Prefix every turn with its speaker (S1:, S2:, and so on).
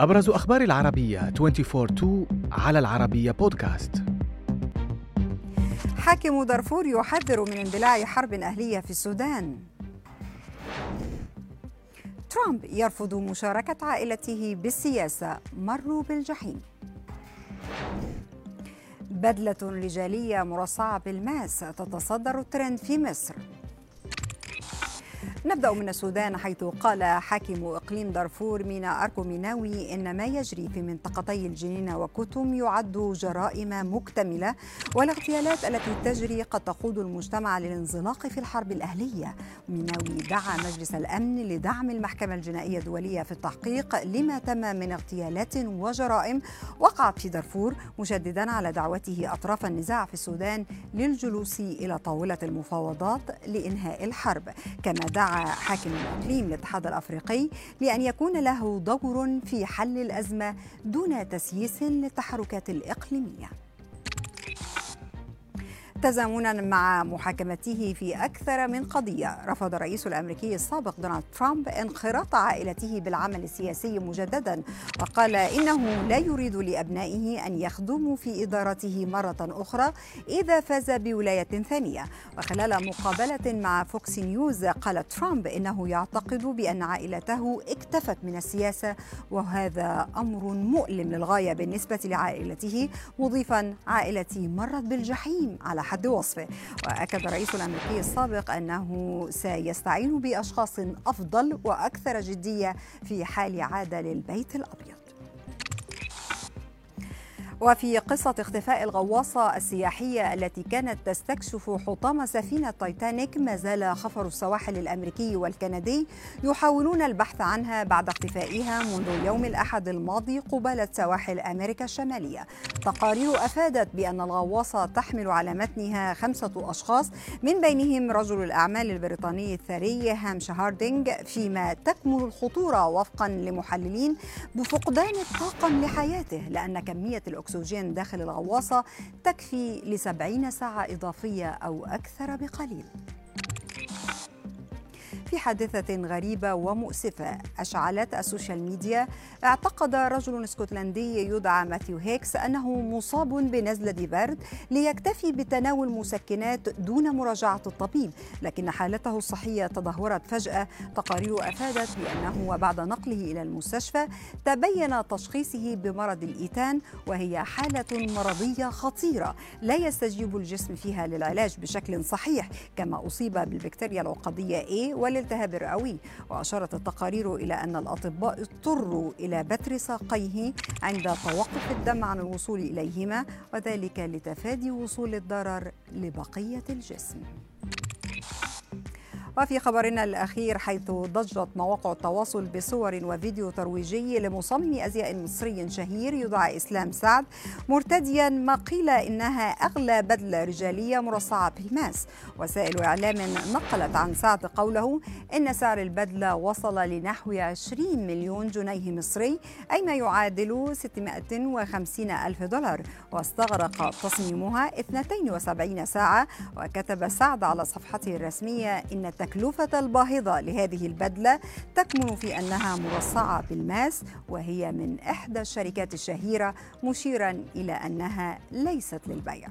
S1: أبرز أخبار العربية 24 على العربية بودكاست
S2: حاكم دارفور يحذر من اندلاع حرب أهلية في السودان. ترامب يرفض مشاركة عائلته بالسياسة. مروا بالجحيم. بدلة رجالية مرصعة بالماس. تتصدر الترند في مصر. نبدأ من السودان حيث قال حاكم إقليم دارفور مينا أركو ميناوي إن ما يجري في منطقتي الجنينة وكتم يعد جرائم مكتملة والاغتيالات التي تجري قد تقود المجتمع للانزلاق في الحرب الأهلية. ميناوي دعا مجلس الأمن لدعم المحكمة الجنائية الدولية في التحقيق لما تم من اغتيالات وجرائم وقعت في دارفور مشددا على دعوته أطراف النزاع في السودان للجلوس إلى طاولة المفاوضات لإنهاء الحرب. كما دعا حاكم الإقليم الاتحاد الأفريقي لأن يكون له دور في حل الأزمة دون تسييس للتحركات الإقليمية. تزامنا مع محاكمته في أكثر من قضية. رفض الرئيس الأمريكي السابق دونالد ترامب انخراط عائلته بالعمل السياسي مجددا وقال إنه لا يريد لأبنائه أن يخدموا في إدارته مرة أخرى إذا فاز بولاية ثانية. وخلال مقابلة مع فوكس نيوز قال ترامب إنه يعتقد بأن عائلته اكتفت من السياسة وهذا أمر مؤلم للغاية بالنسبة لعائلته مضيفا عائلتي مرت بالجحيم على حد وصفه. وأكد الرئيس الأمريكي السابق أنه سيستعين بأشخاص أفضل وأكثر جدية في حال عاد للبيت الأبيض. وفي قصة اختفاء الغواصة السياحية التي كانت تستكشف حطام سفينة تايتانيك ما زال خفر السواحل الأمريكي والكندي يحاولون البحث عنها بعد اختفائها منذ يوم الأحد الماضي قبالة سواحل أمريكا الشمالية. تقارير أفادت بأن الغواصة تحمل على متنها خمسة أشخاص من بينهم رجل الأعمال البريطاني الثري هامش هاردينج فيما تكمن الخطورة وفقا لمحللين بفقدان الطاقم لحياته لأن كمية الأكسجين الأكسجين داخل الغواصة تكفي لسبعين ساعة إضافية أو أكثر بقليل. في حادثة غريبة ومؤسفة. أشعلت السوشيال ميديا. اعتقد رجل اسكتلندي يدعى ماثيو هيكس أنه مصاب بنزلة برد ليكتفي بتناول مسكنات دون مراجعة الطبيب لكن حالته الصحية تدهورت فجأة. تقارير أفادت بأنه وبعد نقله إلى المستشفى تبين تشخيصه بمرض الإيتان وهي حالة مرضية خطيرة. لا يستجيب الجسم فيها للعلاج بشكل صحيح كما أصيب بالبكتيريا العقدية A والالتهاب الرئوي وأشارت التقارير إلى أن الأطباء اضطروا إلى بتر ساقيه عند توقف الدم عن الوصول إليهما وذلك لتفادي وصول الضرر لبقية الجسم. وفي خبرنا الأخير حيث ضجت مواقع التواصل بصور وفيديو ترويجي لمصمم أزياء مصري شهير يدعى إسلام سعد مرتديا ما قيل إنها أغلى بدلة رجالية مرصعة بالماس وسائل إعلام نقلت عن سعد قوله إن سعر البدلة وصل لنحو 20 مليون جنيه مصري أي ما يعادل 650 ألف دولار. واستغرق تصميمها 72 ساعة وكتب سعد على صفحته الرسمية إن التكلفة الباهظة لهذه البدلة تكمن في أنها مرصعة بالماس وهي من إحدى الشركات الشهيرة مشيرا إلى أنها ليست للبيع.